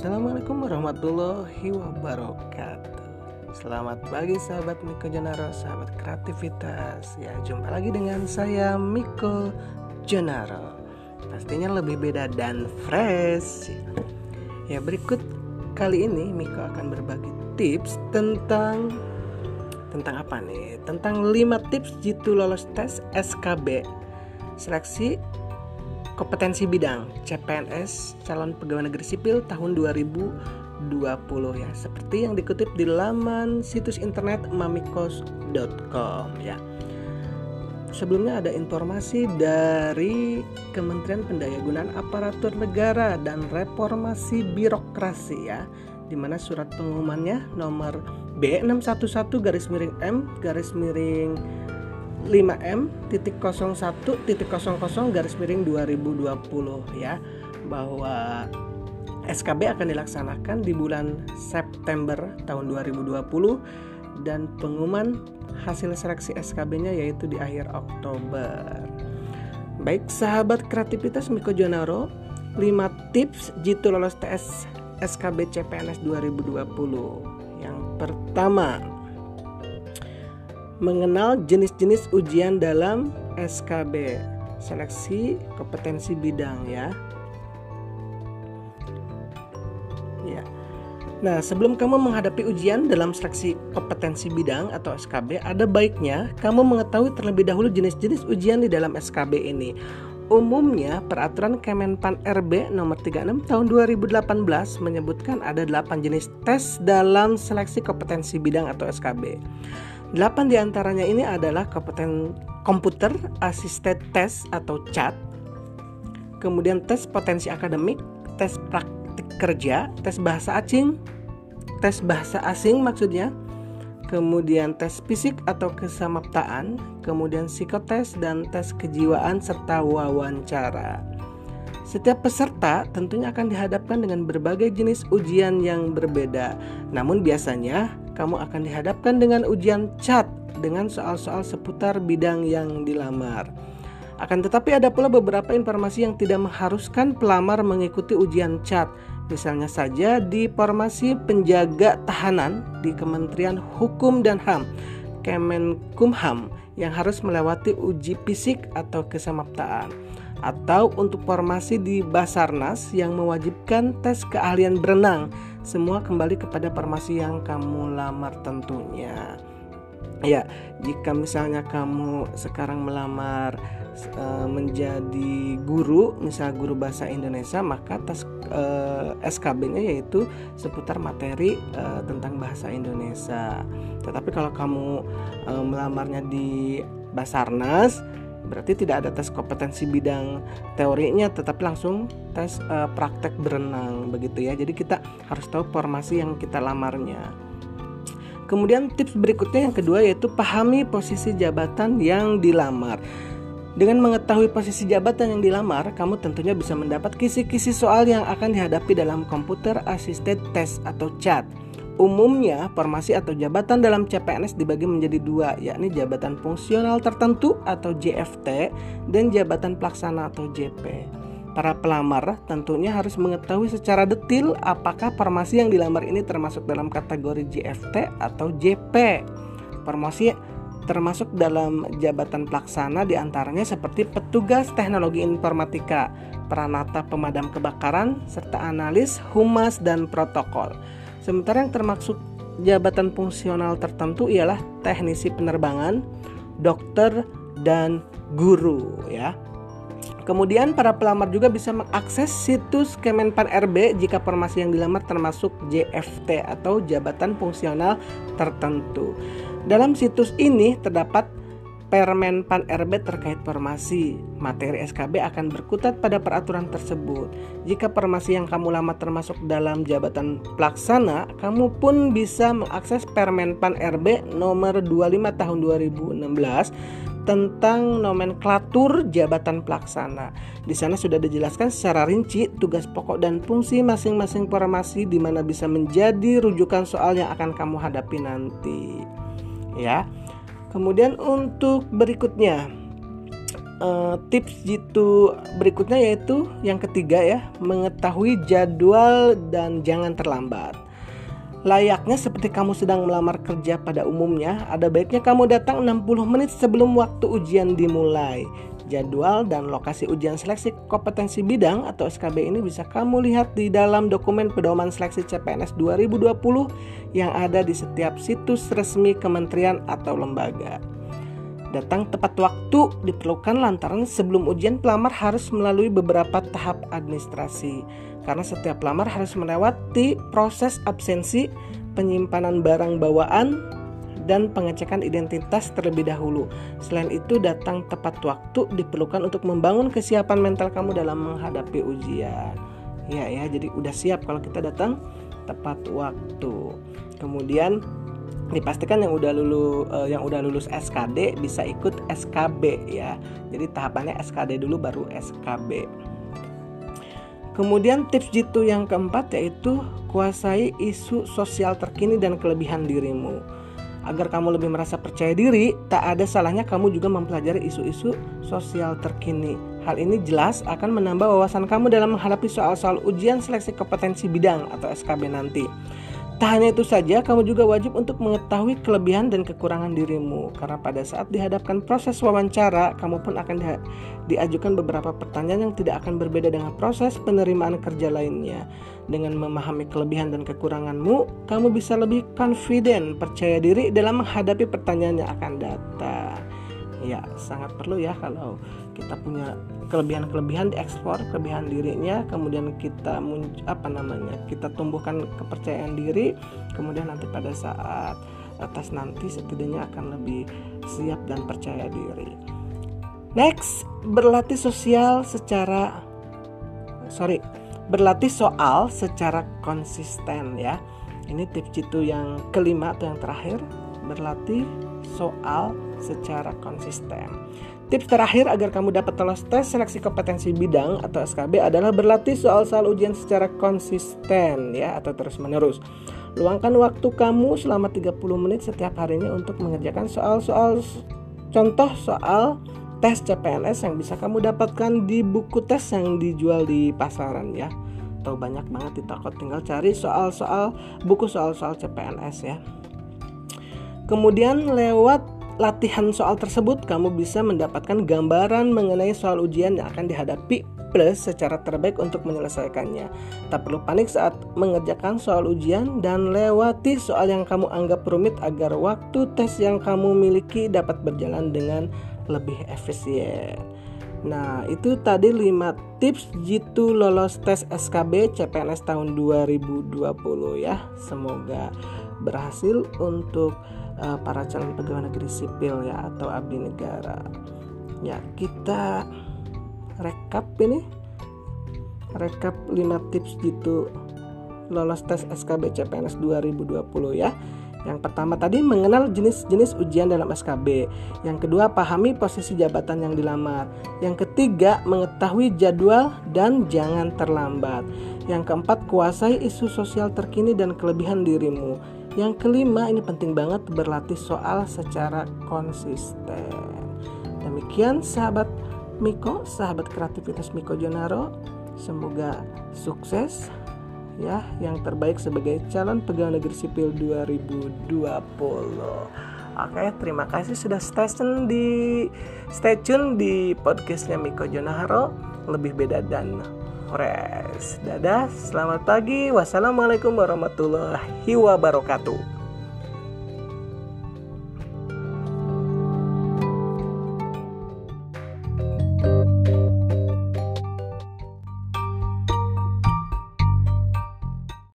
Assalamualaikum warahmatullahi wabarakatuh. Selamat pagi sahabat Miko Jonaro, sahabat kreativitas. Ya, jumpa lagi dengan saya Miko Jonaro. Pastinya lebih beda dan fresh. Ya, berikut kali ini Miko akan berbagi tips tentang Tentang apa nih? Tentang 5 tips jitu lolos tes SKB Seleksi kompetensi bidang CPNS calon pegawai negeri sipil tahun 2020 ya. Seperti yang dikutip di laman situs internet mamikos.com ya. Sebelumnya ada informasi dari Kementerian Pendayagunaan Aparatur Negara dan Reformasi Birokrasi ya di mana surat pengumumannya nomor B611 garis miring M garis miring 5M.01.00 garis miring 2020 ya bahwa SKB akan dilaksanakan di bulan September tahun 2020 dan pengumuman hasil seleksi SKB-nya yaitu di akhir Oktober. Baik sahabat kreativitas Miko Jonaro, 5 tips jitu lolos tes SKB CPNS 2020. Yang pertama, mengenal jenis-jenis ujian dalam SKB seleksi kompetensi bidang ya. Ya. Nah, sebelum kamu menghadapi ujian dalam seleksi kompetensi bidang atau SKB, ada baiknya kamu mengetahui terlebih dahulu jenis-jenis ujian di dalam SKB ini. Umumnya, peraturan Kemenpan RB nomor 36 tahun 2018 menyebutkan ada 8 jenis tes dalam seleksi kompetensi bidang atau SKB. Delapan di antaranya ini adalah kompeten komputer assisted test atau CAT, kemudian tes potensi akademik, tes praktik kerja, tes bahasa asing, tes bahasa asing maksudnya, kemudian tes fisik atau kesamaptaan, kemudian psikotes dan tes kejiwaan serta wawancara. Setiap peserta tentunya akan dihadapkan dengan berbagai jenis ujian yang berbeda. Namun biasanya kamu akan dihadapkan dengan ujian cat dengan soal-soal seputar bidang yang dilamar. Akan tetapi ada pula beberapa informasi yang tidak mengharuskan pelamar mengikuti ujian cat. Misalnya saja di formasi penjaga tahanan di Kementerian Hukum dan HAM, Kemenkumham yang harus melewati uji fisik atau kesamaptaan atau untuk formasi di Basarnas yang mewajibkan tes keahlian berenang. Semua kembali kepada formasi yang kamu lamar tentunya. Ya, jika misalnya kamu sekarang melamar uh, menjadi guru, misal guru bahasa Indonesia, maka tes uh, SKB-nya yaitu seputar materi uh, tentang bahasa Indonesia. Tetapi kalau kamu uh, melamarnya di Basarnas, Berarti tidak ada tes kompetensi bidang teorinya tetapi langsung tes uh, praktek berenang begitu ya. Jadi kita harus tahu formasi yang kita lamarnya. Kemudian tips berikutnya yang kedua yaitu pahami posisi jabatan yang dilamar. Dengan mengetahui posisi jabatan yang dilamar, kamu tentunya bisa mendapat kisi-kisi soal yang akan dihadapi dalam komputer assisted test atau CAT. Umumnya, formasi atau jabatan dalam CPNS dibagi menjadi dua, yakni jabatan fungsional tertentu atau JFT dan jabatan pelaksana atau JP. Para pelamar tentunya harus mengetahui secara detail apakah formasi yang dilamar ini termasuk dalam kategori JFT atau JP. Formasi termasuk dalam jabatan pelaksana di antaranya seperti petugas teknologi informatika, peranata pemadam kebakaran, serta analis, humas, dan protokol. Sementara yang termasuk jabatan fungsional tertentu ialah teknisi penerbangan, dokter, dan guru ya. Kemudian para pelamar juga bisa mengakses situs Kemenpan RB jika formasi yang dilamar termasuk JFT atau jabatan fungsional tertentu. Dalam situs ini terdapat Permen Pan RB terkait formasi. Materi SKB akan berkutat pada peraturan tersebut. Jika formasi yang kamu lama termasuk dalam jabatan pelaksana, kamu pun bisa mengakses Permen Pan RB nomor 25 tahun 2016 tentang nomenklatur jabatan pelaksana. Di sana sudah dijelaskan secara rinci tugas pokok dan fungsi masing-masing formasi di mana bisa menjadi rujukan soal yang akan kamu hadapi nanti. Ya. Kemudian untuk berikutnya uh, tips jitu berikutnya yaitu yang ketiga ya, mengetahui jadwal dan jangan terlambat. Layaknya seperti kamu sedang melamar kerja pada umumnya, ada baiknya kamu datang 60 menit sebelum waktu ujian dimulai. Jadwal dan lokasi ujian seleksi kompetensi bidang atau SKB ini bisa kamu lihat di dalam dokumen pedoman seleksi CPNS 2020 yang ada di setiap situs resmi kementerian atau lembaga. Datang tepat waktu diperlukan lantaran sebelum ujian pelamar harus melalui beberapa tahap administrasi. Karena setiap pelamar harus melewati proses absensi, penyimpanan barang bawaan, dan pengecekan identitas terlebih dahulu. Selain itu, datang tepat waktu diperlukan untuk membangun kesiapan mental kamu dalam menghadapi ujian. Ya ya, jadi udah siap kalau kita datang tepat waktu. Kemudian dipastikan yang udah lulus uh, yang udah lulus SKD bisa ikut SKB ya. Jadi tahapannya SKD dulu baru SKB. Kemudian tips jitu yang keempat yaitu kuasai isu sosial terkini dan kelebihan dirimu. Agar kamu lebih merasa percaya diri, tak ada salahnya kamu juga mempelajari isu-isu sosial terkini. Hal ini jelas akan menambah wawasan kamu dalam menghadapi soal-soal ujian seleksi kompetensi bidang atau SKB nanti. Tak hanya itu saja, kamu juga wajib untuk mengetahui kelebihan dan kekurangan dirimu, karena pada saat dihadapkan proses wawancara, kamu pun akan di diajukan beberapa pertanyaan yang tidak akan berbeda dengan proses penerimaan kerja lainnya. Dengan memahami kelebihan dan kekuranganmu, kamu bisa lebih confident, percaya diri dalam menghadapi pertanyaan yang akan datang. Ya, sangat perlu ya kalau kita punya kelebihan-kelebihan diekspor kelebihan dirinya kemudian kita apa namanya kita tumbuhkan kepercayaan diri kemudian nanti pada saat atas nanti setidaknya akan lebih siap dan percaya diri. Next berlatih sosial secara sorry berlatih soal secara konsisten ya. Ini tips itu yang kelima atau yang terakhir berlatih soal secara konsisten Tips terakhir agar kamu dapat lolos tes seleksi kompetensi bidang atau SKB adalah berlatih soal-soal ujian secara konsisten ya atau terus-menerus. Luangkan waktu kamu selama 30 menit setiap harinya untuk mengerjakan soal-soal contoh soal tes CPNS yang bisa kamu dapatkan di buku tes yang dijual di pasaran ya. Tahu banyak banget di toko tinggal cari soal-soal buku soal-soal CPNS ya. Kemudian lewat latihan soal tersebut, kamu bisa mendapatkan gambaran mengenai soal ujian yang akan dihadapi plus secara terbaik untuk menyelesaikannya. Tak perlu panik saat mengerjakan soal ujian dan lewati soal yang kamu anggap rumit agar waktu tes yang kamu miliki dapat berjalan dengan lebih efisien. Nah, itu tadi 5 tips jitu lolos tes SKB CPNS tahun 2020 ya. Semoga berhasil untuk uh, para calon pegawai negeri sipil ya atau abdi negara. Ya, kita rekap ini. Rekap 5 tips gitu lolos tes SKB CPNS 2020 ya. Yang pertama tadi mengenal jenis-jenis ujian dalam SKB. Yang kedua pahami posisi jabatan yang dilamar. Yang ketiga mengetahui jadwal dan jangan terlambat. Yang keempat kuasai isu sosial terkini dan kelebihan dirimu. Yang kelima ini penting banget berlatih soal secara konsisten. Demikian sahabat Miko, sahabat kreativitas Miko Jonaro. Semoga sukses ya yang terbaik sebagai calon pegawai negeri sipil 2020. Oke, terima kasih sudah stay tune di stay tune di podcastnya Miko Jonaharo lebih beda dan Flores. Dadah, selamat pagi. Wassalamualaikum warahmatullahi wabarakatuh.